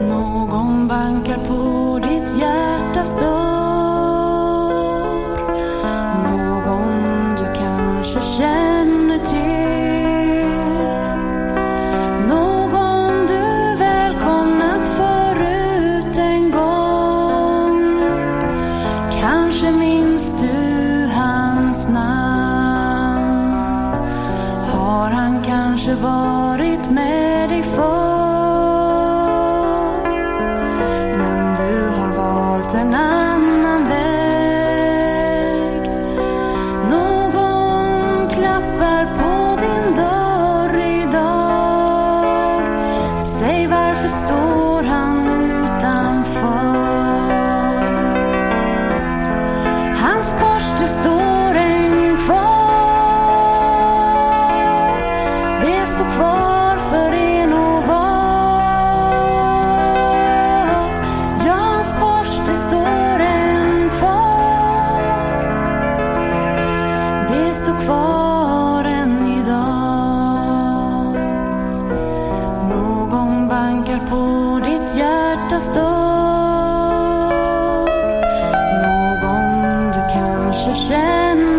Någon bankar på ditt hjärtas dörr. Någon du kanske känner till. Någon du välkomnat förut en gång. Kanske minns du hans namn. Har han kanske varit med varför står han hjärtas Någon du kanske känner.